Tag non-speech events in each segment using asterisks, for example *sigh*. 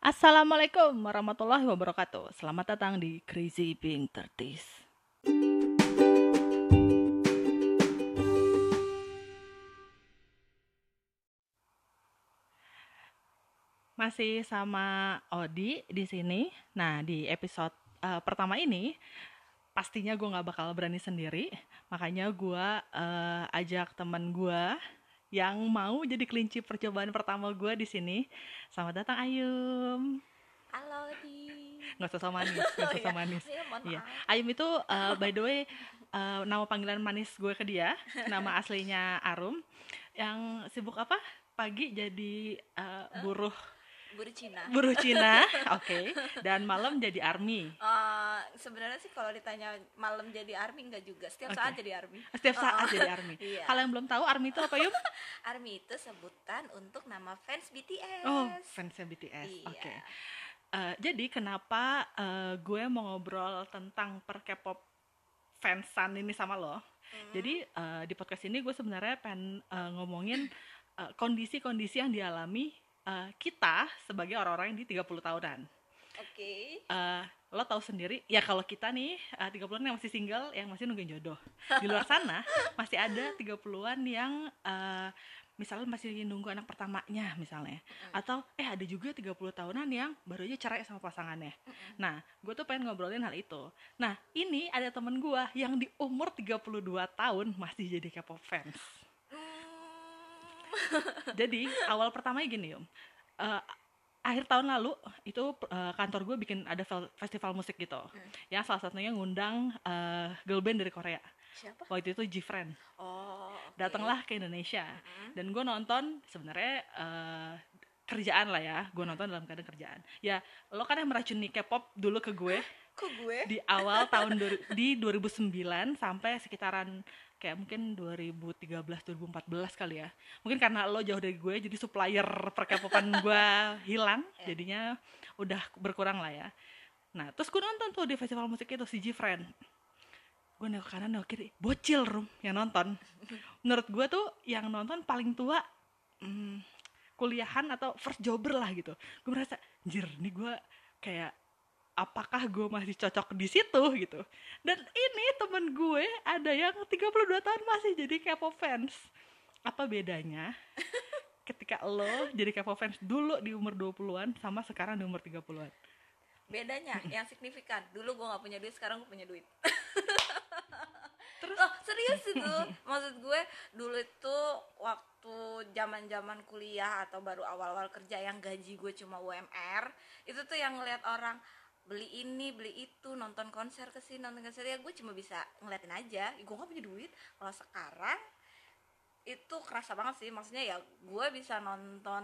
Assalamualaikum warahmatullahi wabarakatuh. Selamat datang di Crazy Being 30s. Masih sama Odi di sini. Nah, di episode uh, pertama ini pastinya gue nggak bakal berani sendiri. Makanya gue uh, ajak teman gue yang mau jadi kelinci percobaan pertama gue di sini. Selamat datang Ayum. Halo di. Nggak usah manis, nggak usah Oh, iya. manis. Iya, Iya. Ayum itu uh, by the way uh, nama panggilan manis gue ke dia. Nama aslinya Arum. Yang sibuk apa? Pagi jadi uh, buruh Guru Cina. buruh Cina, *laughs* *laughs* oke. Dan malam jadi army. Eh, sebenarnya sih kalau ditanya malam jadi army enggak juga. Setiap Oke. saat jadi army. Setiap saat Oh. jadi army. *laughs* Iya. Kalau yang belum tahu army itu apa Yum? Army itu sebutan untuk nama fans BTS. Oh, fansnya BTS. Iya. Oke. Eh, jadi kenapa eh, gue mau ngobrol tentang per K-pop fansan ini sama lo? Hmm. Jadi eh, di podcast ini gue sebenarnya pengen eh, ngomongin kondisi-kondisi yang dialami eh, kita sebagai orang-orang yang di 30 tahunan. Oke. Eh, lo tahu sendiri ya kalau kita nih eh, 30-an yang masih single yang masih nungguin jodoh. Di luar sana *laughs* masih ada 30-an yang eh, misalnya masih nunggu anak pertamanya misalnya. Atau eh ada juga 30 tahunan yang baru aja cerai sama pasangannya. Nah, gue tuh pengen ngobrolin hal itu. Nah, ini ada temen gue yang di umur 32 tahun masih jadi K-pop fans. Hmm. *laughs* Jadi awal pertamanya gini Yum. Eh, akhir tahun lalu itu eh, kantor gue bikin ada festival musik gitu. Yang salah satunya ngundang eh, girl band dari Korea. Siapa? Waktu itu G-Friend. Oh. oke. Datanglah ke Indonesia. Mm-mm. Dan gue nonton sebenarnya eh, kerjaan lah ya. Gue nonton dalam keadaan kerjaan. Ya lo kan yang meracuni K-pop dulu ke gue Kok gue? di awal tahun di 2009 sampai sekitaran kayak mungkin 2013 2014 kali ya. Mungkin karena lo jauh dari gue jadi supplier perkepopan *laughs* gue hilang, Iya. jadinya udah berkurang lah ya. Nah, terus gue nonton tuh di festival musik itu si G-Friend. Gue nengok kanan nengok kiri, bocil rum yang nonton. Menurut gue tuh yang nonton paling tua hmm, kuliahan atau first jobber lah gitu. Gue merasa, anjir ini gue kayak apakah gue masih cocok di situ? gitu. Dan ini temen gue ada yang 32 tahun masih jadi K-pop fans. Apa bedanya *laughs* ketika lo jadi K-pop fans dulu di umur 20-an sama sekarang di umur 30-an Bedanya yang signifikan. Dulu gue nggak punya duit, sekarang gue punya duit. terus? Oh serius itu? *laughs* Maksud gue dulu itu waktu zaman zaman kuliah atau baru awal-awal kerja yang gaji gue cuma UMR Itu tuh yang ngeliat orang beli ini beli itu nonton konser ke sini nonton konser. Ya gue cuma bisa ngeliatin aja. Gue gak punya duit. Kalau sekarang itu kerasa banget sih. Maksudnya ya gue bisa nonton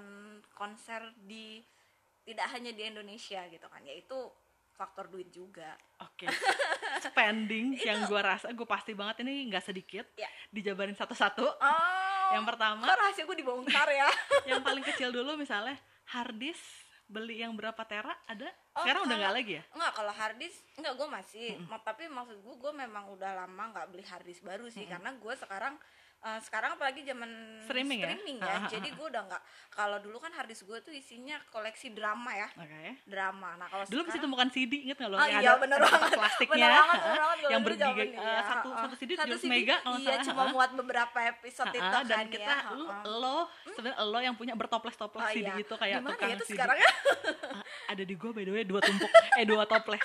konser di tidak hanya di Indonesia gitu kan. Yaitu faktor duit juga. Oke. Spending *laughs* yang gue rasa gue pasti banget ini nggak sedikit. Ya. dijabarin satu-satu. Oh. Yang pertama. Kok rahasia gue dibongkar ya? *laughs* Yang paling kecil dulu misalnya harddisk beli yang berapa tera ada Oh, sekarang udah kalau- nggak lagi ya? Enggak, kalau harddisk enggak gue masih. Ma- Tapi maksud gue gue memang udah lama nggak beli harddisk baru sih. Karena gue sekarang eh, sekarang apalagi zaman Streaming ya? ya. Ha, ha, ha. Jadi gue udah nggak kalau dulu kan harddisk gue tuh isinya koleksi drama ya. oke Drama. Nah, kalau dulu sekarang temukan CD inget nggak lo Oh yang iya ada bener banget plastiknya bener banget, ha, bener banget, yang bergiga zaman eh, iya, satu satu CD Satu 700 CD, mega kalau iya salah, cuma ha. muat beberapa episode Ha, itu dan kan kita ya lu, ha. lo sebenarnya lo yang punya bertoples-toples Oh, CD iya. itu kayak Gimana tukang ya CD sekarang ya *laughs* Ah, ada di gua by the way dua tumpuk *laughs* eh dua toples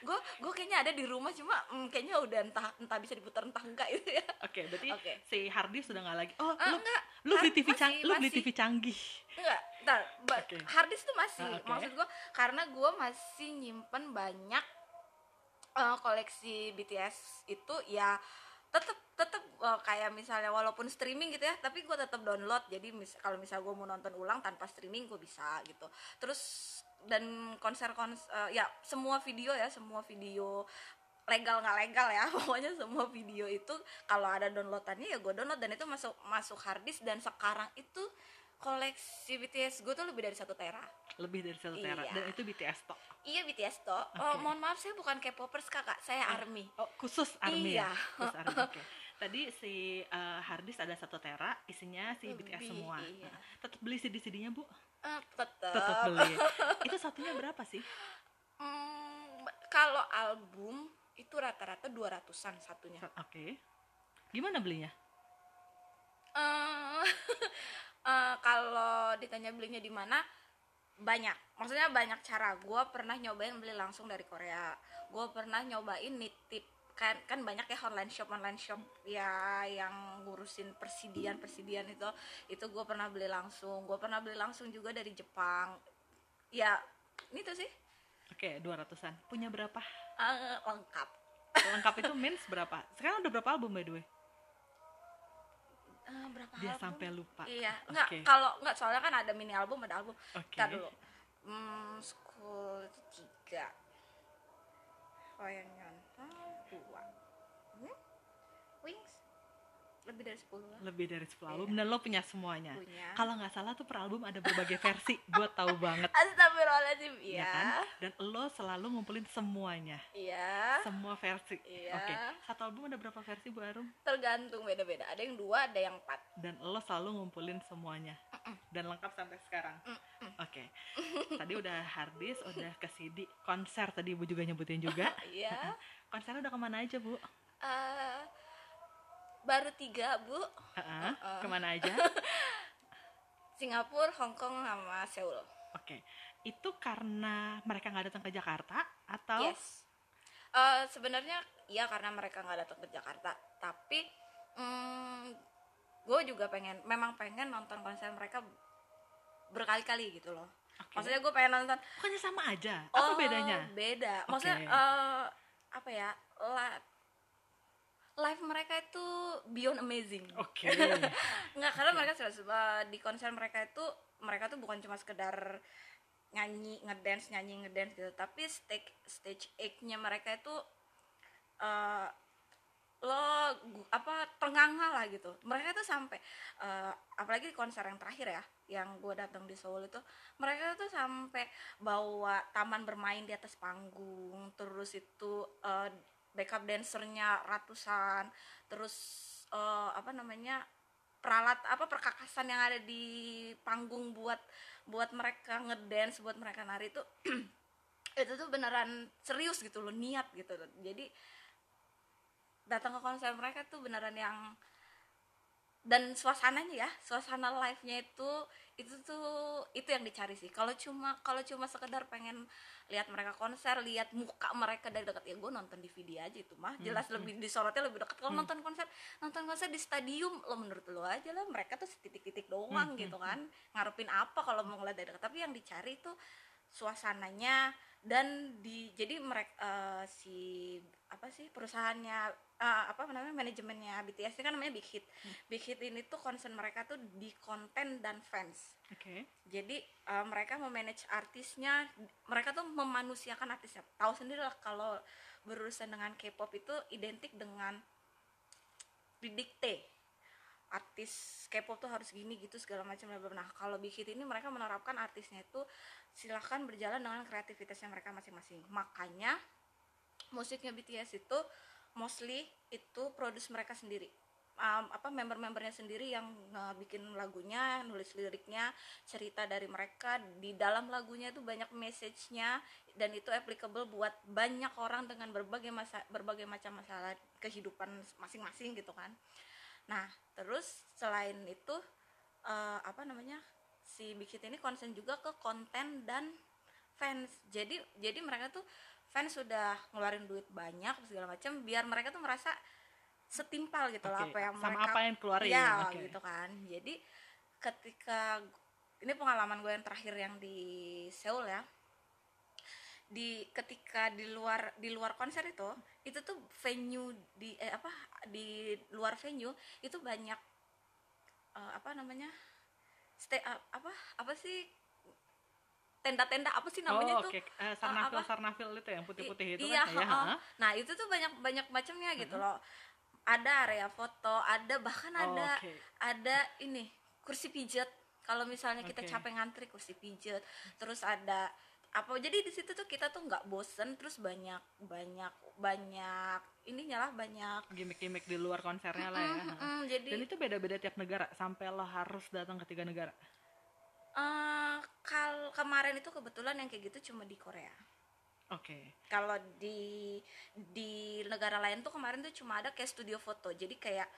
gue gue kayaknya ada di rumah cuma mm, kayaknya udah entah entah bisa diputar entah enggak itu ya oke berarti Oke. si harddisk sudah nggak lagi oh Ah, lu enggak lu beli TV cang masih- lu beli. TV canggih Enggak, ntar, Oke. harddisk tuh masih. Ah, oke. Maksud gua karena gua masih nyimpen banyak eh, koleksi BTS itu ya tetep tetep eh, kayak misalnya walaupun streaming gitu ya, tapi gua tetap download. Jadi mis kalau misal gua mau nonton ulang tanpa streaming gua bisa gitu. Terus dan konser konser ya semua video ya, semua video legal nggak legal ya *laughs* pokoknya semua video itu kalau ada downloadannya ya gue download dan itu masuk masuk harddisk dan sekarang itu koleksi BTS gue tuh lebih dari satu tera. Lebih dari satu tera. Iya. dan itu BTS tok. Iya BTS toh Oke. oh, mohon maaf saya bukan K-popers kakak saya army. oh khusus army ya? Iya. khusus army *laughs* oke. Tadi si uh, harddisk ada satu tera isinya si BTS semua. iya. Nah, tetap beli CD CD-nya bu? Eh, tetep. Tetap beli *laughs* satunya berapa sih? Hmm, kalau album itu rata-rata 200-an satunya. oke. Gimana belinya? Eh, *laughs* eh, kalau ditanya belinya di mana banyak. Maksudnya banyak cara. Gue pernah nyobain beli langsung dari Korea. Gue pernah nyobain nitip kan kan banyak ya online shop online shop ya yang ngurusin persidian persidian itu. Itu gue pernah beli langsung. Gue pernah beli langsung juga dari Jepang ya itu sih oke 200an punya berapa eh, lengkap lengkap itu means berapa sekarang udah berapa album by the way Eh, berapa dia album? sampai lupa Iya, enggak Oke. kalau enggak soalnya kan ada mini album, ada album. Oke. Ntar dulu. Hmm, school itu tiga. Oh yang nyonton dua. Lebih dari sepuluh lah. lebih dari 10 album dan lo punya semuanya Punya. kalau nggak salah tuh per album ada berbagai versi gue tahu banget Astagfirullahaladzim, ya iya. kan dan lo selalu ngumpulin semuanya Iya. semua versi Iya. oke satu album ada berapa versi Bu Arum Tergantung beda-beda. Ada yang dua, ada yang empat. dan lo selalu ngumpulin semuanya dan lengkap sampai sekarang oke *laughs* tadi udah hard disk udah ke CD konser tadi Bu juga nyebutin juga Iya. *laughs* konsernya udah ke mana aja Bu Eh, baru tiga bu. Heeh, ke mana aja *laughs* Singapura, Hong Kong, sama Seoul. oke itu karena mereka nggak datang ke Jakarta atau Yes. Eh, sebenarnya iya karena mereka nggak datang ke Jakarta, tapi gue juga pengen, memang pengen nonton konser mereka berkali-kali gitu loh. Oke. Maksudnya gue pengen nonton. bukannya sama aja apa oh, bedanya Beda. Maksudnya Oke. eh, apa ya? la- live mereka itu beyond amazing. oke. *laughs* Nggak, karena mereka sudah sudah di konser mereka itu mereka tuh bukan cuma sekedar nyanyi ngedance nyanyi ngedance gitu tapi stage stage act-nya mereka itu eh, lo apa ternganga lah gitu. Mereka tuh sampai eh, apalagi di konser yang terakhir ya yang gue datang di Seoul itu mereka tuh sampai bawa taman bermain di atas panggung terus itu eh, backup dancernya ratusan terus eh, apa namanya peralat apa perkakasan yang ada di panggung buat buat mereka ngedance buat mereka nari itu *clears throat* itu tuh beneran serius gitu loh niat gitu loh. Jadi datang ke konser mereka tuh beneran yang dan suasananya ya suasana live nya itu itu tuh itu yang dicari sih. Kalau cuma kalau cuma sekedar pengen lihat mereka konser lihat muka mereka dari dekat ya gue nonton DVD aja itu mah. Jelas lebih disorotnya lebih dekat. Kalau nonton konser nonton konser di stadium lo menurut lo aja lah mereka tuh setitik-titik doang gitu kan. Ngarepin apa kalau mau ngeliat dari dekat. Tapi yang dicari itu suasananya dan di jadi mereka si apa sih perusahaannya eh, apa namanya manajemennya BTS ini kan namanya Big Hit. Big Hit ini tuh concern mereka tuh di konten dan fans. Oke. Jadi eh, mereka memanage artisnya mereka tuh memanusiakan artisnya. Tahu sendiri lah kalau berurusan dengan K-pop itu identik dengan didikte. Artis K-pop tuh harus gini gitu segala macam bla. nah kalau Big Hit ini mereka menerapkan artisnya itu silahkan berjalan dengan kreativitasnya mereka masing-masing. Makanya musiknya BTS itu mostly itu produce mereka sendiri. Um, apa member-membernya sendiri yang uh, bikin lagunya nulis liriknya cerita dari mereka. Di dalam lagunya itu banyak message-nya dan itu applicable buat banyak orang dengan berbagai masa berbagai macam masalah kehidupan masing-masing gitu kan. Nah terus selain itu uh, apa namanya si Big Hit ini concern juga ke konten dan fans. Jadi jadi mereka tuh fans sudah ngeluarin duit banyak segala macam biar mereka tuh merasa setimpal gitu lah Oke, apa yang sama mereka apa yang keluarin, ya oke. gitu kan. Jadi ketika ini pengalaman gue yang terakhir yang di Seoul ya. Di ketika di luar di luar konser itu itu tuh venue di eh, apa di luar venue itu banyak eh, apa namanya stay up apa apa sih tenda-tenda apa sih namanya oh, tuh oke Eh, sarnafil apa? sarnafil itu yang putih-putih itu iya, kan ya ha? nah itu tuh banyak banyak macamnya gitu loh ada area foto ada bahkan Oh, ada oke. ada ini kursi pijat kalau misalnya kita Oke. capek ngantri kursi pijat terus ada apa jadi di situ tuh kita tuh nggak bosen terus banyak banyak banyak ininya lah banyak gimmick-gimmick di luar konsernya lah ya. Mm, mm, jadi dan itu beda-beda tiap negara sampai lo harus datang ke tiga negara? Eh, kal kemarin itu kebetulan yang kayak gitu cuma di Korea. Oke. kalau di di negara lain tuh kemarin tuh cuma ada kayak studio foto. Jadi kayak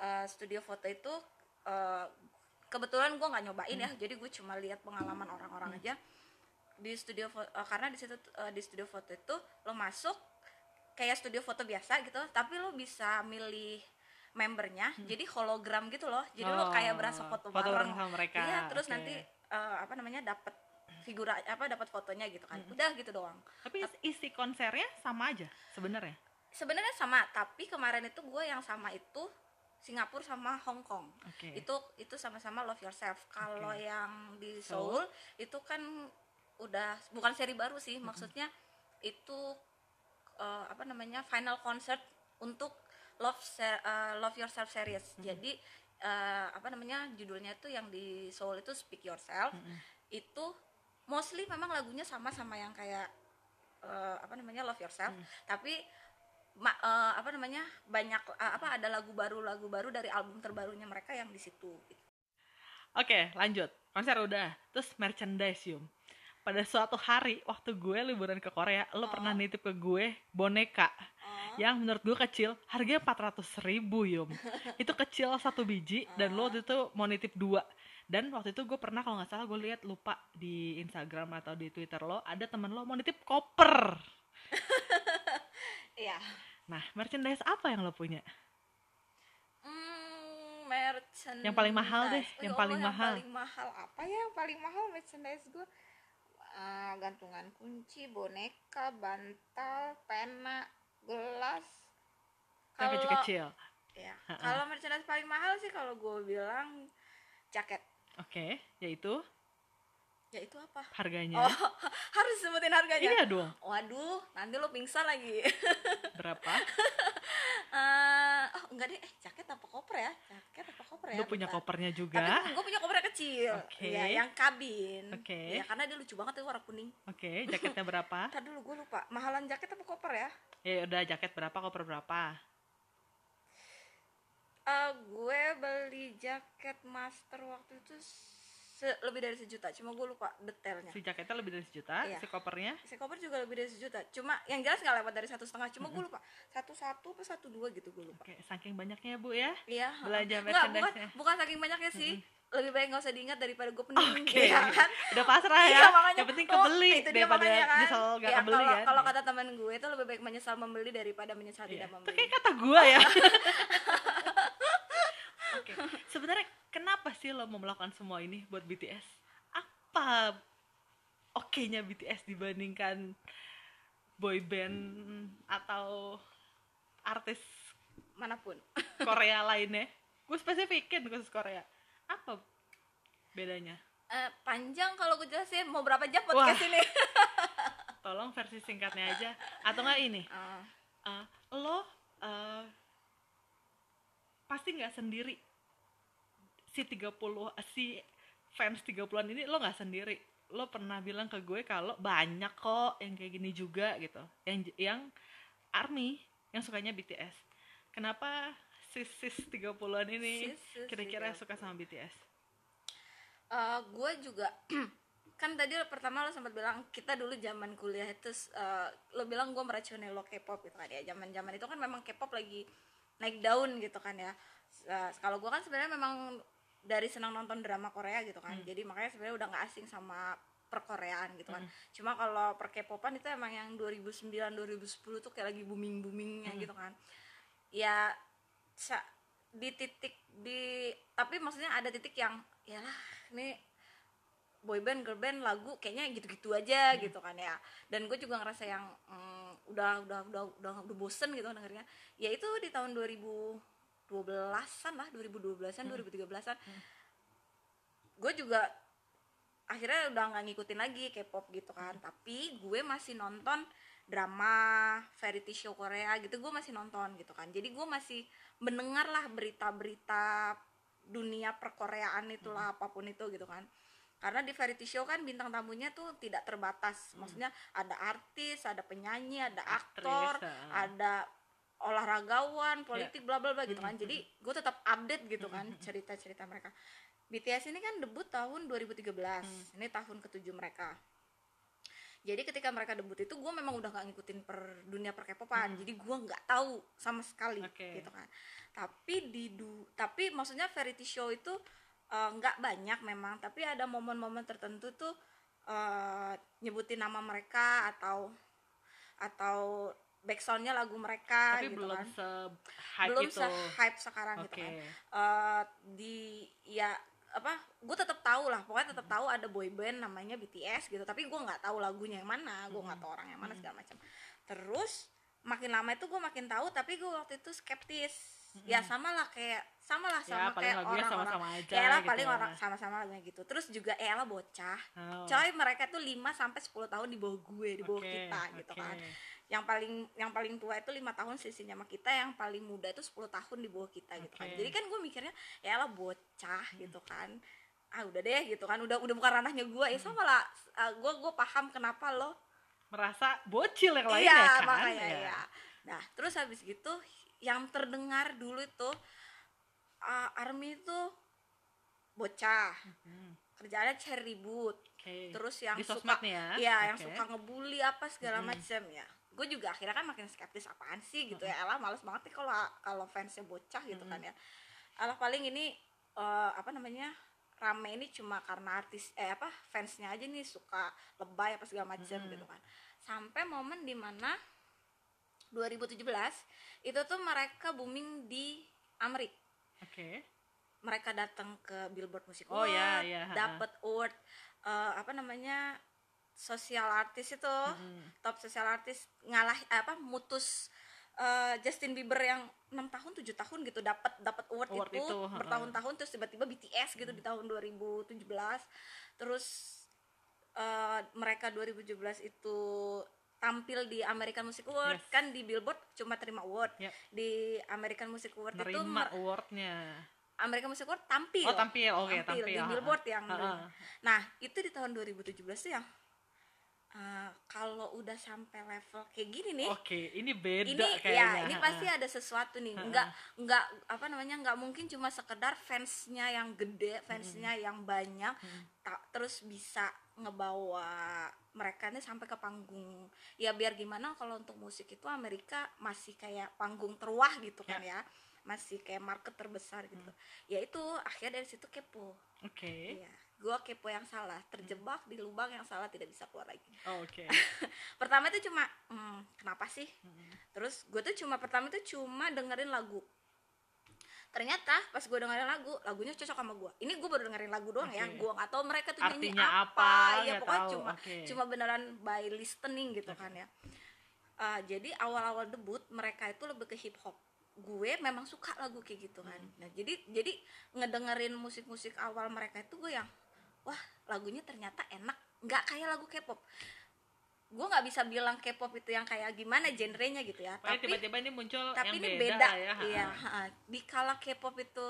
eh, studio foto itu eh, kebetulan gue nggak nyobain ya. Jadi gue cuma lihat pengalaman orang-orang aja di studio foto karena di situ eh, di studio foto itu lo masuk kayak studio foto biasa gitu tapi lo bisa milih membernya jadi hologram gitu loh jadi lo kayak berasa foto, foto bareng sama mereka. iya terus Oke. nanti eh, apa namanya dapat figura apa dapat fotonya gitu kan udah gitu doang Tapi isi konsernya sama aja sebenarnya. sebenarnya sama tapi kemarin itu gue yang sama itu Singapura sama Hong Kong Oke. itu itu sama-sama love yourself kalau Oke. yang di Seoul? Seoul itu kan udah bukan seri baru sih maksudnya itu eh, apa namanya final concert untuk love eh, love yourself series jadi eh, apa namanya judulnya itu yang di Seoul itu speak yourself itu mostly memang lagunya sama sama yang kayak eh, apa namanya love yourself tapi ma- eh, apa namanya banyak eh, apa ada lagu baru lagu baru dari album terbarunya mereka yang di situ gitu. Oke, lanjut. Konser udah. Terus merchandise, Yum. Pada suatu hari waktu gue liburan ke Korea, lo pernah nitip ke gue boneka yang menurut gue kecil, harganya 400 ribu, Yum. *laughs* itu kecil satu biji dan lo waktu itu mau nitip dua. Dan waktu itu gue pernah kalau nggak salah gue lihat lupa di Instagram atau di Twitter lo ada temen lo mau nitip koper. *laughs* Iya. Nah, merchandise apa yang lo punya? Hmm, merchandise. Yang paling mahal deh, Oh, yang ya paling mahal. Yang paling mahal apa ya? Yang paling mahal merchandise gue Ah, gantungan kunci, boneka, bantal, pena, gelas. Kalau kecil-kecil. ya, Ha-ha. kalau merchandise paling mahal sih kalau gue bilang jaket. Oke, yaitu Ya itu apa? harganya. Oh, *laughs* harus sebutin harganya. Iya dong. Waduh, nanti lo pingsan lagi. *laughs* Berapa? Eh, oh enggak deh, eh jaket apa koper ya? Jaket apa koper ya? Lo punya Bentar. kopernya Tapi juga. gue punya koper kecil. Oke. Iya, yang kabin. Oke. Iya, karena dia lucu banget itu warna kuning. Oke, jaketnya berapa? *laughs* Ntar dulu gue lupa. Mahalan jaket apa koper ya? Ya udah jaket berapa, koper berapa? Eh, gue beli jaket master waktu itu se- lebih dari sejuta. Cuma gue lupa detailnya. Si jaketnya lebih dari sejuta, Iya. si kopernya Si koper juga lebih dari sejuta. Cuma yang jelas nggak lewat dari satu setengah. Cuma gue lupa satu satu apa satu dua gitu gue lupa. Oke, saking banyaknya ya bu ya. Iya. Belanja. Nggak, bukan, bukan saking banyaknya sih. Lebih baik nggak usah diingat daripada gue pening. Oke, *laughs* ya kan? udah pasrah ya. Iya, makanya Yang penting oh, kebeli itu dia daripada makanya kan. nyesel gak Iya, kebeli kalau, kan. Kalau kata teman gue itu lebih baik menyesal membeli daripada menyesal Iya. tidak Itu membeli. kayak kata gua ya. *laughs* Oke, sebenarnya kenapa sih lo mau melakukan semua ini buat BTS? Apa oke-nya BTS dibandingkan boy band atau artis Mana pun. Korea *laughs* lainnya? Gue spesifikin khusus Korea. Apa bedanya? Eh, panjang kalau gue jelasin mau berapa jam Wah. podcast ini? *laughs* Tolong versi singkatnya aja. Atau nggak ini? Ah, uh, lo uh, pasti nggak sendiri si 30 uh, si fans 30-an ini lo nggak sendiri. Lo pernah bilang ke gue kalau banyak kok yang kayak gini juga gitu. Yang yang army yang sukanya BTS kenapa sis sis 30-an ini Sis-sis kira-kira 30. suka sama BTS eh, gue juga *clears throat* kan tadi pertama lo sempat bilang kita dulu zaman kuliah itu eh, lo bilang gue meracuni lo K-pop gitu kan ya. Zaman zaman itu kan memang K-pop lagi naik daun gitu kan ya. Eh, kalau gue kan sebenarnya memang dari senang nonton drama Korea gitu kan. Jadi makanya sebenarnya udah nggak asing sama perkoreaan gitu kan. Cuma kalau per K-popan itu emang yang 2009 2010 tuh kayak lagi booming boomingnya gitu kan. Ya di titik di tapi maksudnya ada titik yang ya lah ini boyband girlband lagu kayaknya gitu-gitu aja gitu kan ya. Dan gue juga ngerasa yang mm, udah udah udah udah udah bosen gitu dengernya ya itu di tahun 2012-an lah 2012-an 2013-an gue juga akhirnya udah nggak ngikutin lagi K-pop gitu kan. Tapi gue masih nonton drama variety show Korea gitu gue masih nonton gitu kan. Jadi gue masih mendengar lah berita-berita dunia perkoreaan itulah apa pun itu gitu kan. Karena di variety show kan bintang tamunya tuh tidak terbatas. Maksudnya ada artis ada penyanyi ada aktor Aktris, ada olahragawan politik bla bla bla gitu kan. Jadi gue tetap update gitu kan cerita cerita mereka. BTS ini kan debut tahun 2013 ini tahun ketujuh mereka. Jadi ketika mereka debut itu gue memang udah nggak ngikutin per dunia per K-popan. Jadi gue nggak tahu sama sekali Oke. gitu kan. Tapi di du tapi maksudnya variety show itu eh, nggak banyak memang. Tapi ada momen-momen tertentu tuh eh, nyebutin nama mereka atau atau backsoundnya lagu mereka tapi gitu belum kan. se hype belum itu. se-hype sekarang oke. gitu kan. Eh, di ya apa gue tetap tahu lah pokoknya tetap tahu ada boy band namanya BTS gitu tapi gue nggak tahu lagunya yang mana gue nggak tahu orang yang mana segala macam terus makin lama itu gue makin tahu tapi gue waktu itu skeptis. Ya sama lah kayak sama lah ya sama paling kayak orang-orang. aja ya lah gitu paling ya. orang sama-sama lagunya gitu. Terus juga ya lah bocah. Oh, coy mereka tuh 5 sampai 10 tahun di bawah gue di bawah oke, kita gitu oke. kan yang paling yang paling tua itu lima tahun sisinya sama kita yang paling muda itu 10 tahun di bawah kita gitu kan. Jadi kan gue mikirnya ya lah bocah gitu kan. Ah udah deh gitu kan. Udah udah bukan ranahnya gue ya sama lah gue gue paham kenapa lo merasa bocil yang lainnya iya kan? makanya Ya. ya nah terus habis gitu yang terdengar dulu itu ah, army itu bocah. Hmm, kerjaannya cari ribut. Oke. Terus yang di suka nih ya? Iya, yang suka ngebully apa segala Mm-mm. macam ya. Gue juga akhirnya kan makin skeptis apaan sih gitu Hmm. ya. Alah males banget nih kalau kalau fansnya bocah gitu kan ya. Alah paling ini eh, apa namanya? rame ini cuma karena artis eh apa fansnya aja nih suka lebay apa segala macam Mm-mm. gitu kan. Sampai momen di mana 2017 itu tuh mereka booming di Amerika oke mereka datang ke Billboard Music Oh, Award, ya, ya, ha-ha. dapat award eh, apa namanya sosial artis itu, Mm. top sosial artis ngalah apa mutus eh, Justin Bieber yang enam tahun tujuh tahun gitu dapat dapat award, Award itu, itu, bertahun-tahun terus tiba-tiba BTS gitu di tahun 2017 terus eh, mereka 2017 itu tampil di American Music Award Yes. kan di Billboard cuma terima award Yep. di American Music Award itu nerima mer- awardnya American Music Award tampil oh tampil oke tampil, di ha-ha. Billboard yang Ha-ha. nah itu di tahun 2017 tuh yang eh, kalau udah sampai level kayak gini nih oke ini beda ini kayaknya. ya ini pasti ada sesuatu nih. Nggak nggak apa namanya nggak mungkin cuma sekedar fansnya yang gede fansnya yang banyak tak terus bisa ngebawa mereka nih sampai ke panggung. Ya biar gimana kalau untuk musik itu Amerika masih kayak panggung terwah gitu kan ya. masih kayak market terbesar gitu. Ya itu akhirnya dari situ kepo. Oke. Iya, gue kepo yang salah, terjebak di lubang yang salah tidak bisa keluar lagi. Oh, oke *laughs* Pertama itu cuma, hmm, kenapa sih? Terus gue tuh cuma pertama itu cuma dengerin lagu. Ternyata pas gue dengerin lagu, lagunya cocok sama gue. Ini gue baru dengerin lagu doang ya, Oke. gue nggak tahu mereka tuh nyanyi Artinya apa. apa, ya pokoknya tahu. cuma Oke. cuma beneran by listening gitu kan ya. Eh, jadi awal-awal debut mereka itu lebih ke hip hop gue memang suka lagu kayak gitu kan Hmm. nah jadi jadi ngedengerin musik-musik awal mereka itu gue yang wah lagunya ternyata enak. Nggak kayak lagu K-pop. Gue nggak bisa bilang K-pop itu yang kayak gimana genrenya gitu ya Pokoknya tapi tiba-tiba ini muncul tapi yang ini beda, beda, ya iya di kala K-pop itu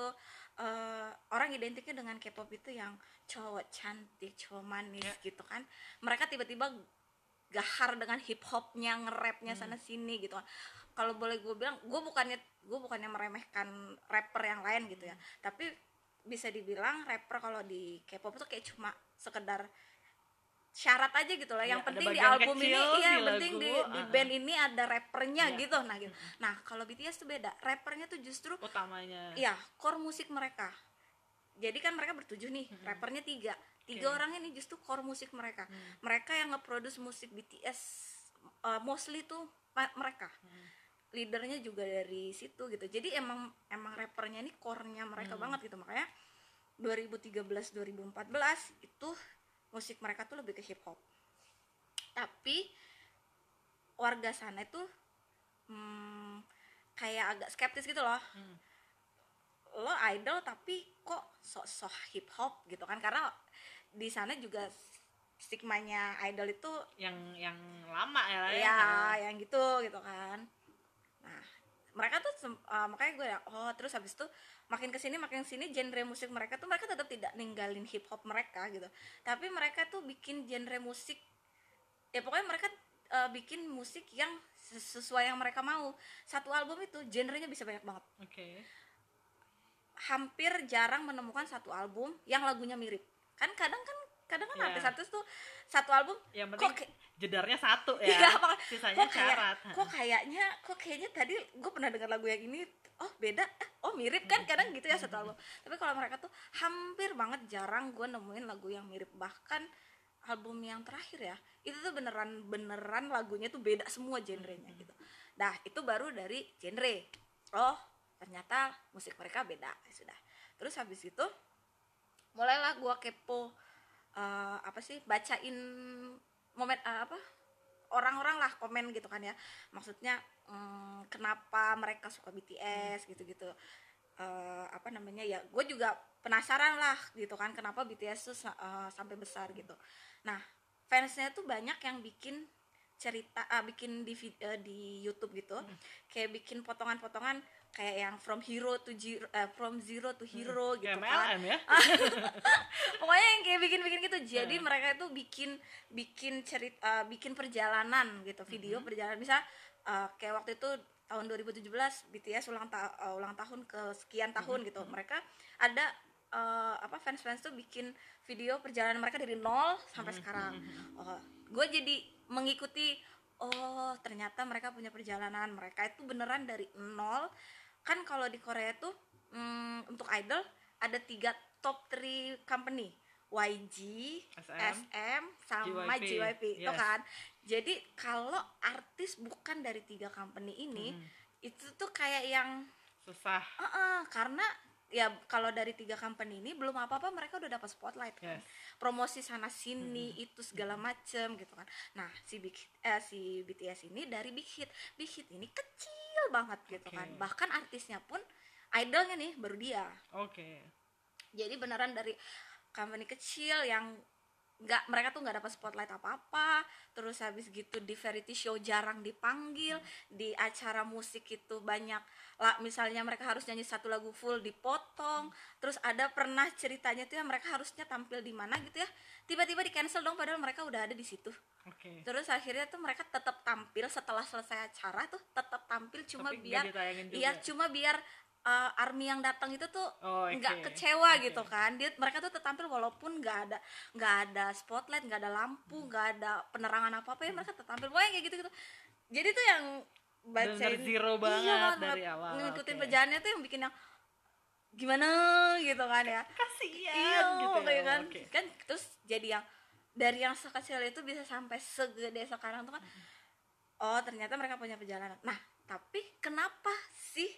eh, orang identiknya dengan K-pop itu yang cowok cantik cowok manis Ya. gitu kan. Mereka tiba-tiba gahar dengan hip hopnya nge-rapnya Hmm. sana sini gitu kan. Kalau boleh gue bilang gue bukannya gue bukannya meremehkan rapper yang lain gitu Hmm. ya tapi bisa dibilang rapper kalau di K-pop itu kayak cuma sekedar syarat aja gitu lah. Yang Ya, penting di album ini, kecil iya, di yang penting di, di ah, band ini ada rappernya Iya. gitu. Nah, gitu. Nah, kalau BTS tuh beda. Rappernya tuh justru utamanya Iya, core musik mereka. Jadi kan mereka bertujuh nih, rappernya tiga. Tiga Oke. orang ini justru core musik mereka. Mereka yang nge-produce musik BTS uh, mostly tuh mereka. Leadernya juga dari situ gitu. Jadi emang emang rappernya ini core-nya mereka banget gitu. Makanya 2013 2014 itu musik mereka tuh lebih ke hip hop. Tapi warga sana itu hmm, kayak agak skeptis gitu loh Hmm. lo idol tapi kok sok-sok hip hop gitu kan karena di sana juga stigmanya idol itu yang yang lama ya ya ya yang gitu gitu kan nah mereka tuh uh, makanya gue ya oh terus habis itu makin ke sini makin ke sini genre musik mereka tuh mereka tetap tidak ninggalin hip hop mereka gitu. Tapi mereka tuh bikin genre musik ya pokoknya mereka uh, bikin musik yang ses- sesuai yang mereka mau. Satu album itu genrenya bisa banyak banget. Oke. Hampir jarang menemukan satu album yang lagunya mirip. Kan kadang kan kadang kan Iya. artis-artis tuh satu album yang kok penting kayak- jedarnya satu ya. *laughs* Iya, sisanya kok kayak carat kok kayaknya kok kayaknya tadi gue pernah dengar lagu yang ini oh beda eh, oh mirip kan kadang gitu ya satu album. Tapi kalau mereka tuh hampir banget jarang gue nemuin lagu yang mirip. Bahkan album yang terakhir ya itu tuh beneran beneran lagunya tuh beda semua genrenya gitu. Nah itu baru dari genre. Oh ternyata musik mereka beda ya sudah. Terus habis itu mulailah gue kepo eh, apa sih bacain momen eh, apa orang-orang lah komen gitu kan ya. Maksudnya mm, kenapa mereka suka BTS gitu-gitu. Eh, apa namanya ya gue juga penasaran lah gitu kan kenapa BTS tuh eh, sampai besar gitu. Nah fansnya tuh banyak yang bikin cerita ah, bikin di eh, di YouTube gitu. Kayak bikin potongan-potongan kayak yang from hero to zero eh, from zero to hero gitu kayak kan. MLM ya? *laughs* Pokoknya yang kayak bikin-bikin gitu. Jadi mereka itu bikin bikin cerita bikin perjalanan gitu video perjalanan. Bisa kayak waktu itu tahun 2017 BTS ulang ta- eh, ulang tahun ke sekian tahun gitu. Mereka ada eh, apa fans-fans tuh bikin video perjalanan mereka dari nol sampai sekarang. oh, gue jadi mengikuti oh ternyata mereka punya perjalanan. Mereka itu beneran dari nol kan kalau di Korea tuh mm, untuk idol ada tiga top 3 company YG, SM, SM, sama JYP. JYP, Yes. kan. Jadi kalau artis bukan dari tiga company ini, Hmm. itu tuh kayak yang, susah "Uh-uh," karena ya kalau dari tiga company ini belum apa apa mereka udah dapat spotlight kan. Yes. promosi sana sini itu segala macem gitu kan. Nah si Big eh, si BTS ini dari Big Hit, Big Hit ini kecil banget gitu Oke. kan. Bahkan artisnya pun idolnya nih baru dia. Oke. Jadi beneran dari company kecil yang nggak mereka tuh nggak dapat spotlight apa apa terus habis gitu di variety show jarang dipanggil. Di acara musik itu banyak lah misalnya mereka harus nyanyi satu lagu full dipotong. Terus ada pernah ceritanya tuh ya mereka harusnya tampil di mana gitu ya. Tiba-tiba di cancel dong padahal mereka udah ada di situ oke terus akhirnya tuh mereka tetap tampil setelah selesai acara tuh tetap tampil cuma Tapi biar iya cuma biar uh, army yang datang itu tuh Oh, nggak kecewa Oke. gitu kan dia mereka tuh tetap tampil walaupun nggak ada nggak ada spotlight nggak ada lampu Hmm. nggak ada penerangan apa apa ya mereka tetap tampil pokoknya kayak gitu gitu jadi tuh yang bacain Bener-bener zero banget banget, dari banget. awal, ngikutin perjalanannya tuh yang bikin yang gimana gitu kan ya kasihan iya gitu ya. kayak kan Oke. kan terus jadi yang dari yang sekecil itu bisa sampai segede sekarang tuh kan oh ternyata mereka punya perjalanan. Nah tapi kenapa sih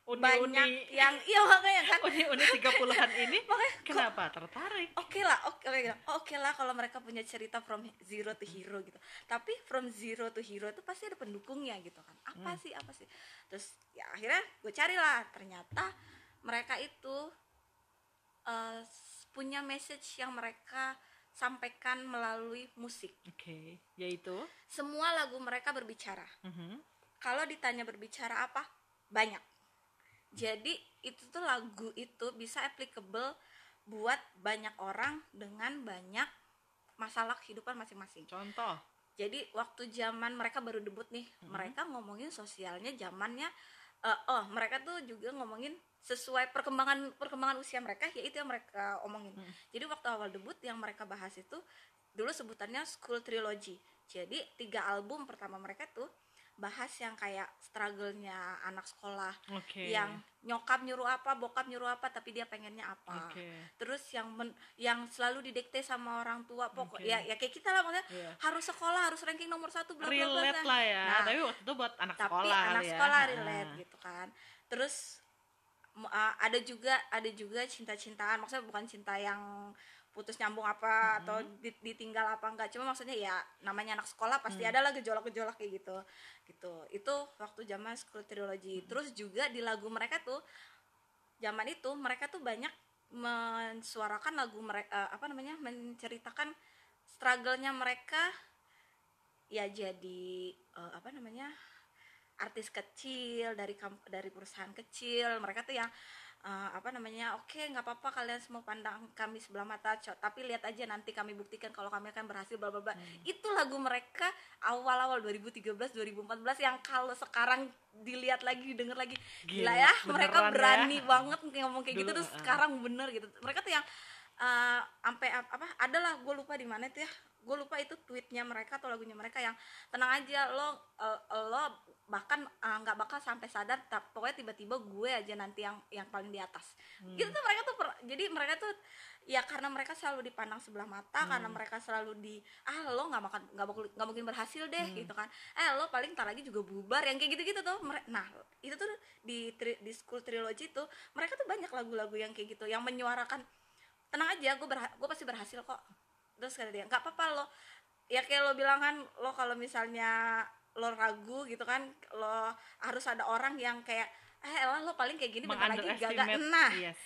Uni-uni. banyak yang iya makanya kan. Uni-uni 30-an ini *laughs* Makanya kok- kenapa? Tertarik. Oke lah oke oke oke lah kalau mereka punya cerita from zero to hero gitu. Tapi from zero to hero itu pasti ada pendukungnya gitu kan. Apa sih apa sih? Terus ya akhirnya gue carilah ternyata mereka itu eh, punya message yang mereka sampaikan melalui musik. Oke yaitu? Semua lagu mereka berbicara. Mhm. kalau ditanya berbicara apa? Banyak. Jadi itu tuh lagu itu bisa applicable buat banyak orang dengan banyak masalah kehidupan masing-masing. Contoh? Jadi waktu zaman mereka baru debut nih mereka ngomongin sosialnya zamannya eh, oh mereka tuh juga ngomongin sesuai perkembangan perkembangan usia mereka yaitu yang mereka omongin jadi waktu awal debut yang mereka bahas itu dulu sebutannya school trilogy jadi tiga album pertama mereka tuh bahas yang kayak struggle-nya anak sekolah oke yang nyokap nyuruh apa bokap nyuruh apa tapi dia pengennya apa Oke. terus yang men- yang selalu didikte sama orang tua pokok Oke. ya ya kayak kita lah maksudnya Iya. harus sekolah harus ranking nomor satu bla bla bla lah ya Nah, tapi waktu itu buat anak tapi sekolah anak ya. sekolah Ah. relate gitu kan terus uh, ada juga ada juga cinta-cintaan. Maksudnya bukan cinta yang putus nyambung apa atau di- ditinggal apa enggak. Cuma maksudnya ya namanya anak sekolah pasti ada lah gejolak-gejolak kayak gitu. Gitu. Itu waktu zaman school trilogy. Terus juga di lagu mereka tuh zaman itu mereka tuh banyak mensuarakan lagu mereka apa namanya menceritakan struggle-nya mereka. Ya jadi eh, apa namanya artis kecil dari dari perusahaan kecil mereka tuh yang eh, apa namanya oke nggak apa-apa kalian semua pandang kami sebelah mata co- tapi lihat aja nanti kami buktikan kalau kami akan berhasil bla bla bla Hmm. itu lagu mereka awal-awal 2013 2014 yang kalau sekarang dilihat lagi denger lagi gila, Gila, ya mereka ya. berani banget ngomong kayak gitu Dulu, terus uh-uh. sekarang bener gitu mereka tuh yang eh, sampai ap- apa adalah gue lupa di mana tuh ya gue lupa itu tweetnya mereka atau lagunya mereka yang tenang aja lo eh, lo bahkan eh, nggak bakal sampai sadar tap- pokoknya tiba-tiba gue aja nanti yang yang paling di atas Hmm. gitu tuh mereka tuh per- jadi mereka tuh ya karena mereka selalu dipandang sebelah mata karena Hmm. mereka selalu di ah lo nggak makan nggak nggak mungkin berhasil deh Hmm. gitu kan eh lo paling tar lagi juga bubar yang kayak gitu-gitu tuh nah itu tuh di tri- di school trilogy tuh mereka tuh banyak lagu-lagu yang kayak gitu yang menyuarakan tenang aja gue berha- gue pasti berhasil kok terus kata dia nggak apa-apa lo. Ya kayak lo bilang kan lo kalau misalnya lo ragu gitu kan lo harus ada orang yang kayak eh elah lo paling kayak gini bentar lagi gagal. Meng-underestimate, nah yes.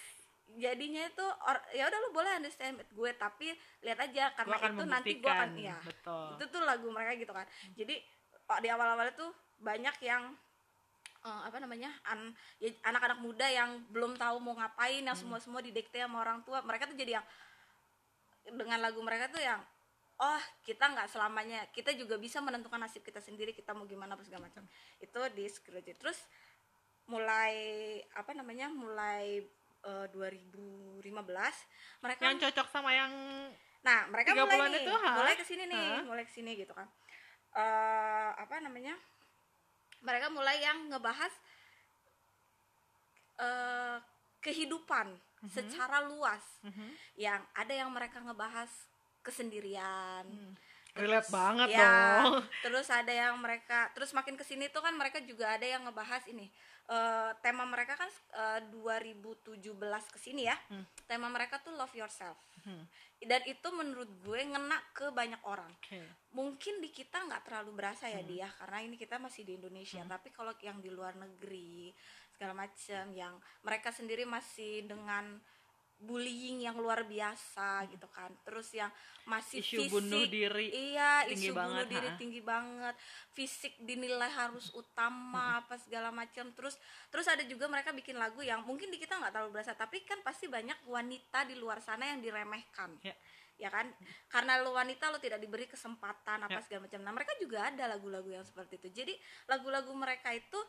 jadinya itu ya udah lu boleh understand gue tapi lihat aja karena itu nanti gue akan iya. Betul. Itu tuh lagu mereka gitu kan. Jadi oh, di awal-awal itu banyak yang eh, apa namanya an- ya, anak-anak muda yang belum tahu mau ngapain yang semua semua didikte sama orang tua. Mereka tuh jadi yang dengan lagu mereka tuh yang oh kita nggak selamanya kita juga bisa menentukan nasib kita sendiri kita mau gimana apa segala macam itu di Scrooge terus mulai apa namanya mulai eh, 2015 mereka yang cocok sama yang Nah, mereka mulai nih, itu, ha? mulai ke sini nih, Ha? mulai ke sini gitu kan. eh apa namanya? Mereka mulai yang ngebahas eh kehidupan Mhm. secara luas. Mhm. Yang ada yang mereka ngebahas kesendirian. relate Terus, banget ya, dong *laughs* Terus ada yang mereka, terus makin ke sini tuh kan mereka juga ada yang ngebahas ini. eh, tema mereka kan eh, 2017 ke sini ya. Hmm. Tema mereka tuh love yourself. Hmm. Dan itu menurut gue ngena ke banyak orang. Oke. Mungkin di kita nggak terlalu berasa Hmm. ya dia, karena ini kita masih di Indonesia. Tapi kalau yang di luar negeri segala macam, yang mereka sendiri masih dengan bullying yang luar biasa gitu kan. Terus yang masih Isu fisik, bunuh diri iya tinggi isu bunuh banget, diri ha? tinggi banget fisik dinilai harus utama apa segala macam terus terus ada juga mereka bikin lagu yang mungkin di kita nggak terlalu berasa tapi kan pasti banyak wanita di luar sana yang diremehkan Ya. ya kan karena lo wanita lo tidak diberi kesempatan apa Ya. segala macam nah mereka juga ada lagu-lagu yang seperti itu jadi lagu-lagu mereka itu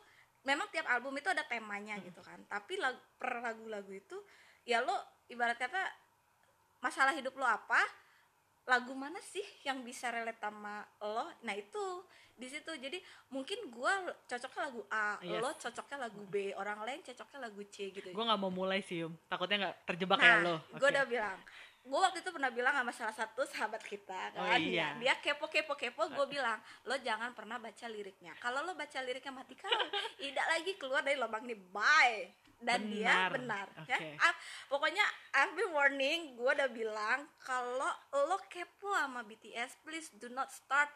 memang tiap album itu ada temanya gitu kan. Tapi lagu, per lagu-lagu itu ya lo ibarat kata masalah hidup lo apa lagu mana sih yang bisa relate sama lo? Nah itu di situ. Jadi mungkin gua cocoknya lagu A Yes. lo cocoknya lagu B orang lain cocoknya lagu C gitu. Gue nggak mau mulai sih um. Takutnya nggak terjebak nah kayak lo. gue Oke. udah bilang gue waktu itu pernah bilang sama salah satu sahabat kita Oh, kan iya. dia kepo kepo kepo gue bilang lo jangan pernah baca liriknya. Kalau lo baca liriknya mati kau tidak lagi keluar dari lubang ini. Bye. Dan dia Benar. benar ya. Ah, pokoknya I've been warning gue udah bilang kalau lo kepo sama BTS please do not start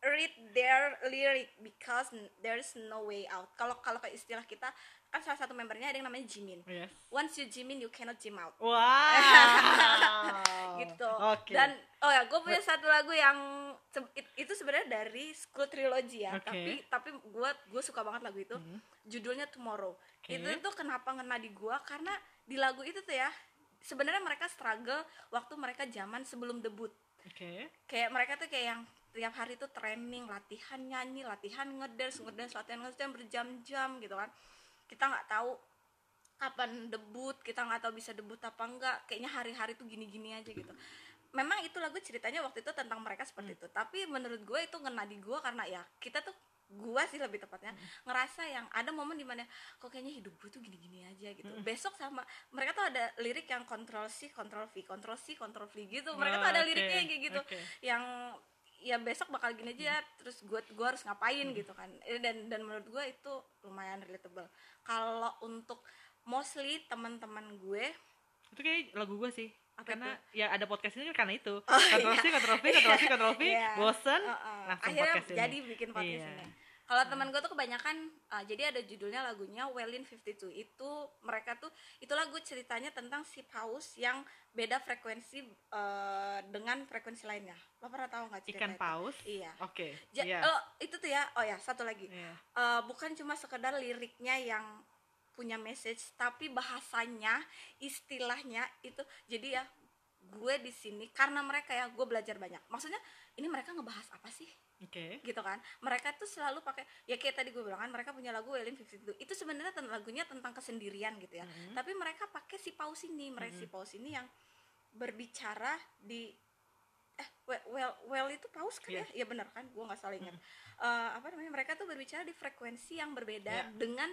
read their lyric because there's no way out. Kalau kalau kayak istilah kita kan salah satu membernya ada yang namanya Jimin Yes. once you Jimin you cannot Jim out Wow. *laughs* gitu Oke. dan oh ya gue punya satu lagu yang itu sebenarnya dari School Trilogy ya Oke. tapi tapi gue gue suka banget lagu itu Mhm. judulnya Tomorrow Oke. itu tuh kenapa ngena di gue karena di lagu itu tuh ya sebenarnya mereka struggle waktu mereka zaman sebelum debut Oke. kayak mereka tuh kayak yang tiap hari tuh training latihan nyanyi latihan ngedance ngedance latihan ngedance berjam-jam gitu kan kita nggak tahu kapan debut kita nggak tahu bisa debut apa enggak kayaknya hari-hari tuh gini-gini aja gitu. Memang itu lagu ceritanya waktu itu tentang mereka seperti itu tapi menurut gue itu ngena di gue karena ya kita tuh gua sih lebih tepatnya ngerasa yang ada momen di mana kok kayaknya hidup gue tuh gini-gini aja gitu. Besok sama mereka tuh ada lirik yang kontrol C kontrol V kontrol C kontrol V gitu. Mereka tuh Oh, ada oke, liriknya kayak gitu. Oke. yang ya besok bakal gini aja terus gue gua harus ngapain gitu kan Eh, dan dan menurut gue itu lumayan relatable kalau untuk mostly teman-teman gue Itu kayak lagu gue sih. Apa karena ya ada podcast ini karena itu. Oh, Kontrol C, kontrol V, kontrol V, *laughs* Iya. bosen, Uh-uh. langsung akhirnya podcast ini. jadi bikin podcast Iya. ini kalau teman gue tuh kebanyakan uh, jadi ada judulnya lagunya Wellin 52 itu mereka tuh itu lagu ceritanya tentang si paus yang beda frekuensi uh, dengan frekuensi lainnya lo pernah tahu nggak cerita Ikan itu? paus. iya Oke. Ja- Iya. oh, itu tuh ya oh ya satu lagi Iya. Uh, bukan cuma sekedar liriknya yang punya message tapi bahasanya istilahnya itu jadi ya gue di sini karena mereka ya gue belajar banyak maksudnya ini mereka ngebahas apa sih Oke. gitu kan. Mereka tuh selalu pakai ya kayak tadi gue bilang kan mereka punya lagu Elin 52 itu sebenarnya ten- lagunya tentang kesendirian gitu ya. Mhm. tapi mereka pakai si paus ini mereka si paus ini yang berbicara di eh well well, well itu paus kan Iya. ya ya benar kan? Gue nggak salah ingat. Eh, apa namanya? Mereka tuh berbicara di frekuensi yang berbeda Iya. dengan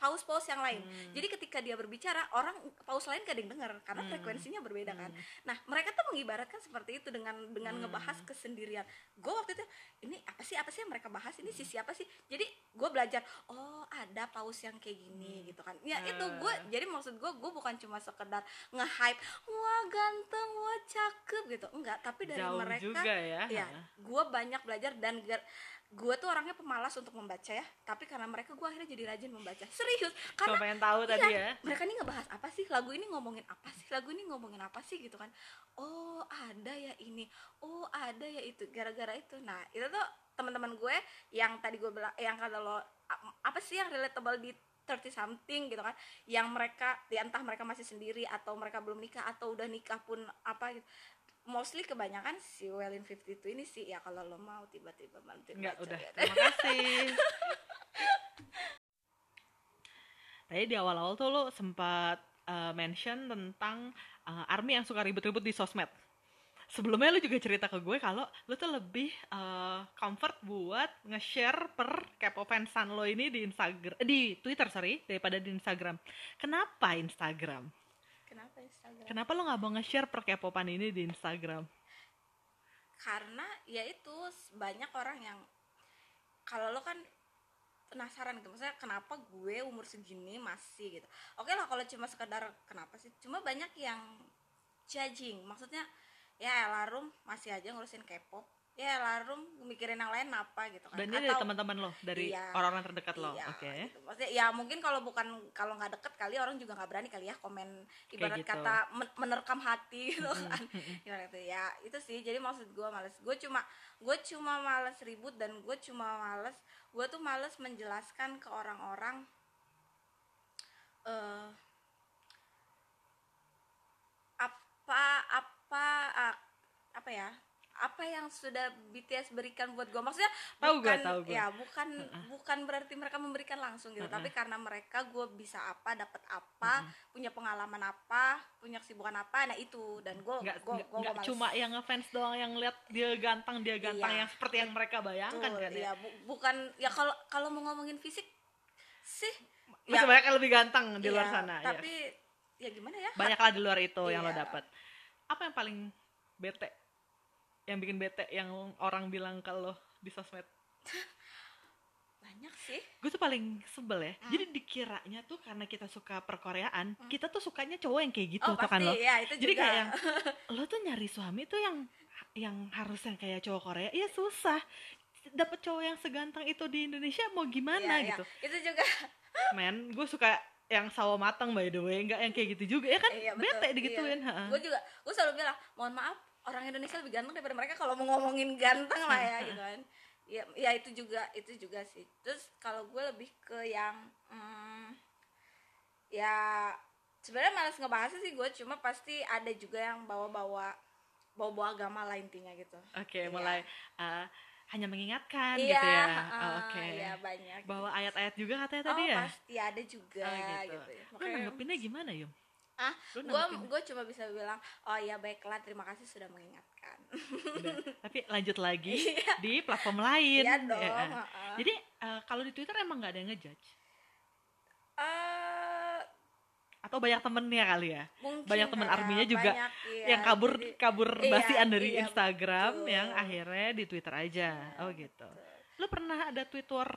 paus-paus yang lain Hmm. jadi ketika dia berbicara orang paus lain gak ada yang dengar karena Hmm. frekuensinya berbeda kan Hmm. nah mereka tuh mengibaratkan seperti itu dengan dengan Hmm. ngebahas kesendirian gue waktu itu ini apa sih apa sih yang mereka bahas ini sisi apa sih jadi gue belajar oh ada paus yang kayak gini gitu kan ya itu gue jadi maksud gue gue bukan cuma sekedar nge-hype wah ganteng wah cakep gitu enggak tapi dari Jauh mereka juga ya. ya gue banyak belajar dan gue tuh orangnya pemalas untuk membaca ya tapi karena mereka gue akhirnya jadi rajin membaca. Serius Cuma karena pengen tahu tadi Iya, ya. mereka ini ngebahas apa sih? Lagu ini ngomongin apa sih? Lagu ini ngomongin apa sih? Gitu kan. Oh ada ya ini. Oh ada ya itu. Gara-gara itu. Nah itu tuh teman-teman gue yang tadi gue bilang yang kata lo apa sih yang relatable di 30 something gitu kan yang mereka ya entah mereka masih sendiri atau mereka belum nikah atau udah nikah pun apa gitu mostly kebanyakan si Wellin 52 ini sih ya kalau lo mau tiba-tiba bantuin Enggak, baca udah. ya. Terima kasih. *laughs* Tadi di awal-awal tuh lo sempat eh, mention tentang eh, army yang suka ribut-ribut di sosmed. Sebelumnya lo juga cerita ke gue kalau lo tuh lebih eh, comfort buat nge-share per Kepo fansan lo ini di Instagram, di Twitter sorry, daripada di Instagram. Kenapa Instagram? Kenapa Instagram? Kenapa lo nggak mau nge-share per Kepopan ini di Instagram? karena ya itu banyak orang yang kalau lo kan penasaran gitu maksudnya kenapa gue umur segini masih gitu. Oke lah kalau cuma sekedar kenapa sih? Cuma banyak yang judging maksudnya ya larum masih aja ngurusin K-pop ya larum mikirin yang lain apa gitu kan Dan ini dari teman-teman lo, dari Iya. orang-orang terdekat lo, Iya, oke? gitu. Maksudnya ya mungkin kalau bukan kalau nggak deket kali orang juga nggak berani kali ya komen ibarat gitu. kata men- menerkam hati gitu kan. Ibarat itu ya itu sih. Jadi maksud gue males. Gue cuma gue cuma males ribut dan gue cuma males. Gue tuh males menjelaskan ke orang-orang eh apa apa ah, apa ya apa yang sudah BTS berikan buat gue maksudnya Tahu gue, bukan tahu gue. ya bukan bukan berarti mereka memberikan langsung gitu tapi karena mereka gue bisa apa dapat apa punya pengalaman apa punya kesibukan apa nah itu. Dan gue nggak nggak- gue nggak cuma yang ngefans doang yang lihat dia gantang dia gantang Iya. yang seperti yang mereka bayangkan kan ya? ya bu- bukan ya kalau kalau mau ngomongin fisik sih masih banyak yang lebih gantang di luar iya, sana ya. tapi ya gimana ya? Banyak lah di luar itu yang lo Iya. dapat apa yang paling bete yang bikin bete yang orang bilang kalau di sosmed. *laughs* Banyak sih. Gue tuh paling sebel ya. Hmm. jadi dikiranya tuh karena kita suka perkoreaan kita tuh sukanya cowok yang kayak gitu oh tau kan pasti. lo. Ya itu jadi juga. kayak yang *laughs* lo tuh nyari suami tuh yang yang harus yang kayak cowok Korea iya susah. Dapet cowok yang seganteng itu di Indonesia mau gimana Iya, iya. gitu? Itu juga. *laughs* Men gue suka yang sawo matang by the way. Nggak yang kayak gitu juga ya kan? Iya, bete digituin ha. gue juga gue selalu bilang mohon maaf orang Indonesia lebih ganteng daripada mereka kalau mau ngomongin ganteng lah ya gitu kan. Ya ya itu juga itu juga sih. Terus kalau gue lebih ke yang hmm, ya sebenarnya malas ngebahasnya sih gue cuma pasti ada juga yang bawa-bawa bawa-bawa agama lah intinya gitu. Oke Iya. mulai uh, hanya mengingatkan iya gitu ya. heeh, Oh, oke. iya banyak bawa ayat-ayat juga katanya oh tadi ya? pasti ada juga Oh, gitu. gitu, ya. lo nanggepinnya gimana yum ah gue gue cuma bisa bilang oh ya baiklah terima kasih sudah mengingatkan Udah. tapi lanjut lagi *laughs* Iya. di platform lain Iya dong, ya. heeh. jadi uh, kalau di Twitter emang nggak ada yang ngejudge Eh, atau banyak temennya kali ya mungkin banyak teman ya, arminya juga banyak, iya. yang kabur Jadi, kabur iya, basian dari iya, Instagram betul. yang akhirnya di Twitter aja oh gitu lo pernah ada Twitter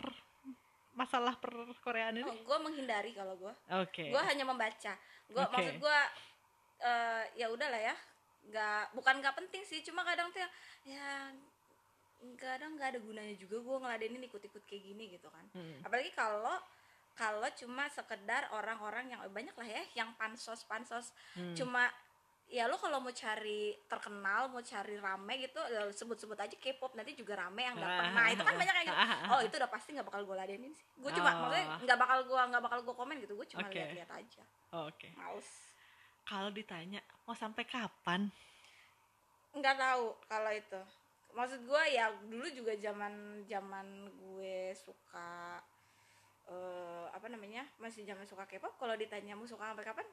masalah perkoreaan ini? Oh, gue menghindari kalau gue oke. Gue hanya membaca. Gue Oke. maksud gue eh ya udahlah ya. Nggak bukan nggak penting sih cuma kadang tuh yang- ya kadang nggak ada gunanya juga gue ngeladenin ikut-ikut kayak gini gitu kan. Hmm. apalagi kalau kalau cuma sekedar orang-orang yang banyak lah ya yang pansos pansos Hmm. cuma ya lo kalau mau cari terkenal mau cari rame gitu ya sebut-sebut aja K-pop nanti juga rame yang datang nah itu kan banyak yang gitu. *laughs* Oh itu udah pasti nggak bakal gue ladenin sih. Gue cuma Oh. maksudnya nggak bakal gue nggak bakal gue komen gitu gue cuma Oke. lihat-lihat aja. Oke. Males. Kalau ditanya mau sampai kapan? Nggak tahu kalau itu. Maksud gue ya dulu juga zaman zaman gue suka eh apa namanya masih zaman suka K-pop kalau ditanya mau suka sampai kapan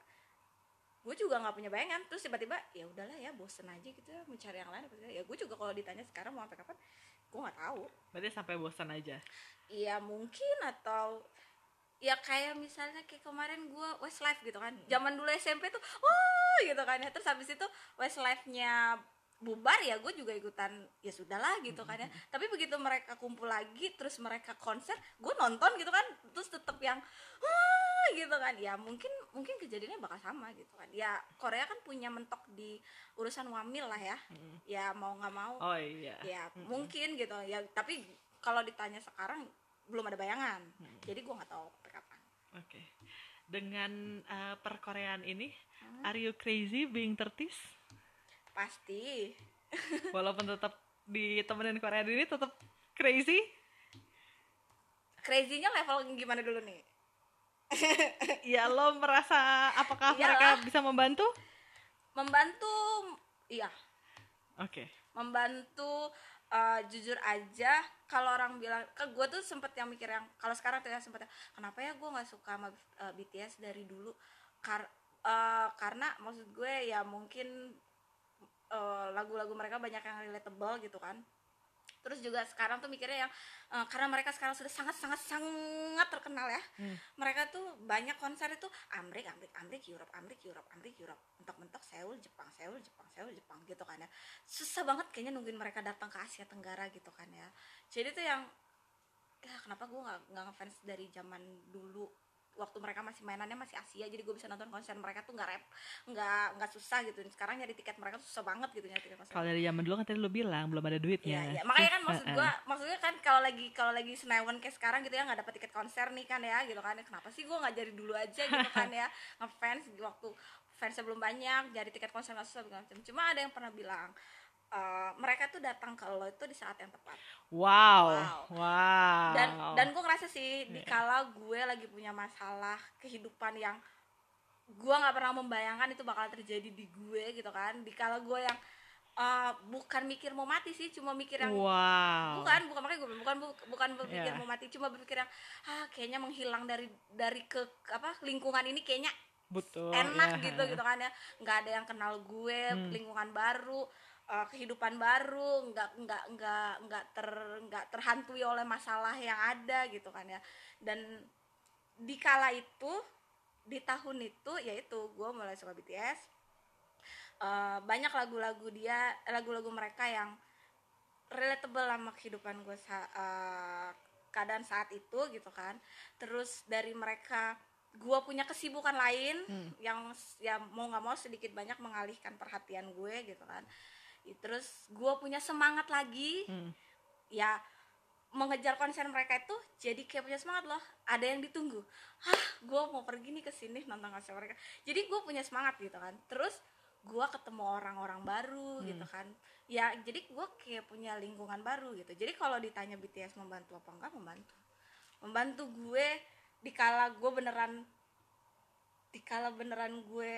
gue juga nggak punya bayangan. Terus tiba-tiba ya udahlah ya bosen aja gitu ya mau cari yang lain ya gue juga kalau ditanya sekarang mau sampai kapan gue nggak tahu. Berarti sampai bosan aja? Iya mungkin atau ya kayak misalnya kayak kemarin gue Westlife gitu kan. Zaman dulu SMP tuh wah gitu kan ya. Terus habis itu Westlife-nya bubar ya gue juga ikutan ya sudahlah gitu kan ya. Tapi begitu mereka kumpul lagi terus mereka konser gue nonton gitu kan. Terus tetep yang wah gitu kan. Ya mungkin mungkin kejadiannya bakal sama gitu kan. Ya Korea kan punya mentok di urusan wamil lah ya. Ya mau nggak mau. Oh iya. Ya mungkin gitu. Ya tapi kalau ditanya sekarang belum ada bayangan. Jadi gue nggak tahu kapan oke. Dengan eh, perkoreaan ini are you crazy being 30s pasti. *laughs* Walaupun tetap ditemenin Korea ini tetap crazy? Crazy-nya level gimana dulu nih ya lo merasa apakah Iyalah. mereka bisa membantu? Membantu iya. Oke. Membantu eh, jujur aja kalau orang bilang ke gue tuh sempet yang mikir yang kalau sekarang tuh ya sempet yang, kenapa ya gue nggak suka sama eh, BTS dari dulu? Kar- eh, karena maksud gue ya mungkin lagu-lagu mereka banyak yang relatable gitu kan terus juga sekarang tuh mikirnya yang eh, karena mereka sekarang sudah sangat sangat sangat terkenal ya. Hmm. mereka tuh banyak konser itu Amrik Amrik Amrik Europe Amrik Europe Amrik Europe. Mentok-mentok Seoul Jepang Seoul Jepang Seoul Jepang gitu kan ya. Susah banget kayaknya nungguin mereka datang ke Asia Tenggara gitu kan ya. Jadi tuh yang ya kenapa gue nggak nggak ngefans dari zaman dulu waktu mereka masih mainannya masih Asia jadi gue bisa nonton konser mereka tuh nggak rep nggak nggak susah gitu sekarang nyari tiket mereka tuh susah banget gitu nyari tiket konser kalau dari zaman dulu kan tadi lo bilang belum ada duitnya iya. Makanya kan maksud *laughs* gua, maksudnya kan kalau lagi kalau lagi Senayan kayak sekarang gitu ya nggak dapat tiket konser nih kan ya gitu kan. Kenapa sih gua nggak jadi dulu aja gitu *laughs* kan ya ngefans waktu fansnya belum banyak, jadi tiket konser nggak susah macam. Cuma ada yang pernah bilang eh, mereka tuh datang ke lo itu di saat yang tepat. wow Wow. wow Dan dan gue ngerasa sih dikala gue lagi punya masalah kehidupan yang gue nggak pernah membayangkan itu bakal terjadi di gue gitu kan. Dikala gue yang eh, bukan mikir mau mati sih, cuma mikir yang wow bukan bukan makanya gue bukan bu- bukan berpikir Iya. mau mati cuma berpikir yang ah kayaknya menghilang dari dari ke apa lingkungan ini kayaknya betul enak ya. gitu gitu kan ya nggak ada yang kenal gue Hmm. lingkungan baru eh, kehidupan baru nggak nggak nggak nggak ter nggak terhantui oleh masalah yang ada gitu kan ya. Dan di kala itu di tahun itu yaitu gue mulai suka BTS Eh, banyak lagu-lagu dia lagu-lagu mereka yang relatable sama kehidupan gue sa- eh, keadaan saat itu gitu kan. Terus dari mereka gue punya kesibukan lain Hmm. yang ya mau nggak mau sedikit banyak mengalihkan perhatian gue gitu kan terus gue punya semangat lagi. Hmm. ya mengejar konser mereka itu jadi kayak punya semangat loh. Ada yang ditunggu hah gue mau pergi nih ke sini nonton konser mereka. Jadi gue punya semangat gitu kan. Terus gue ketemu orang-orang baru gitu kan. Ya jadi gue kayak punya lingkungan baru gitu. Jadi kalau ditanya BTS membantu apa enggak membantu. Membantu gue dikala gue beneran dikala beneran gue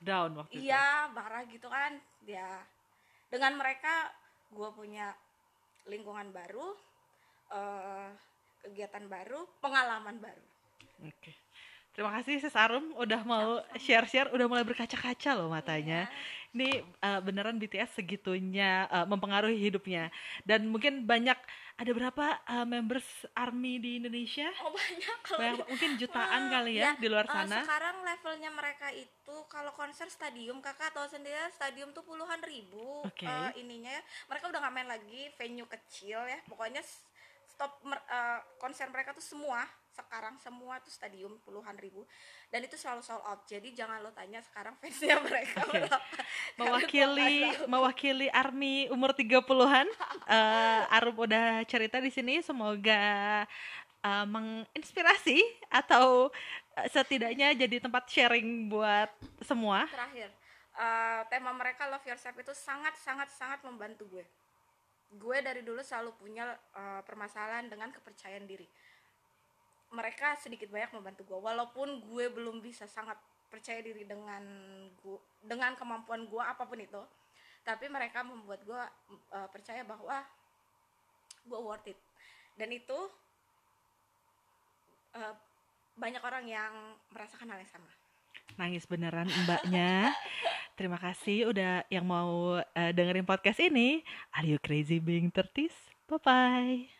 down waktu itu. Iya parah gitu kan. Ya dengan mereka gue punya lingkungan baru eh, kegiatan baru pengalaman baru Oke. Terima kasih Sis Arum udah mau share-share, udah mulai berkaca-kaca loh matanya. Ini uh, beneran BTS segitunya uh, mempengaruhi hidupnya. Dan mungkin banyak ada berapa uh, members ARMY di Indonesia? oh banyak kalau Banyak, di- mungkin jutaan Wah, kali ya, di luar eh, sana. sekarang levelnya mereka itu kalau konser stadium kakak tahu sendiri ya, stadium tuh puluhan ribu Oke. eh, ininya ya mereka udah nggak main lagi venue kecil ya pokoknya stop mer- eh, konser mereka tuh semua sekarang semua tuh stadium puluhan ribu dan itu selalu sold out jadi jangan lo tanya sekarang *laughs* fansnya mereka gua mewakili mewakili ARMY umur 30-an. eh, Arum udah cerita di sini semoga eh, menginspirasi atau eh, setidaknya jadi tempat sharing buat semua. terakhir uh, tema mereka love yourself itu sangat sangat sangat membantu gue gue dari dulu selalu punya uh, permasalahan dengan kepercayaan diri. Mereka sedikit banyak membantu gue walaupun gue belum bisa sangat percaya diri dengan gue dengan kemampuan gue apa pun itu tapi mereka membuat gue uh, percaya bahwa gue worth it. Dan itu uh, banyak orang yang merasakan hal yang sama nangis beneran mbaknya. Terima kasih udah yang mau uh, dengerin podcast ini. Are you crazy being 30 bye bye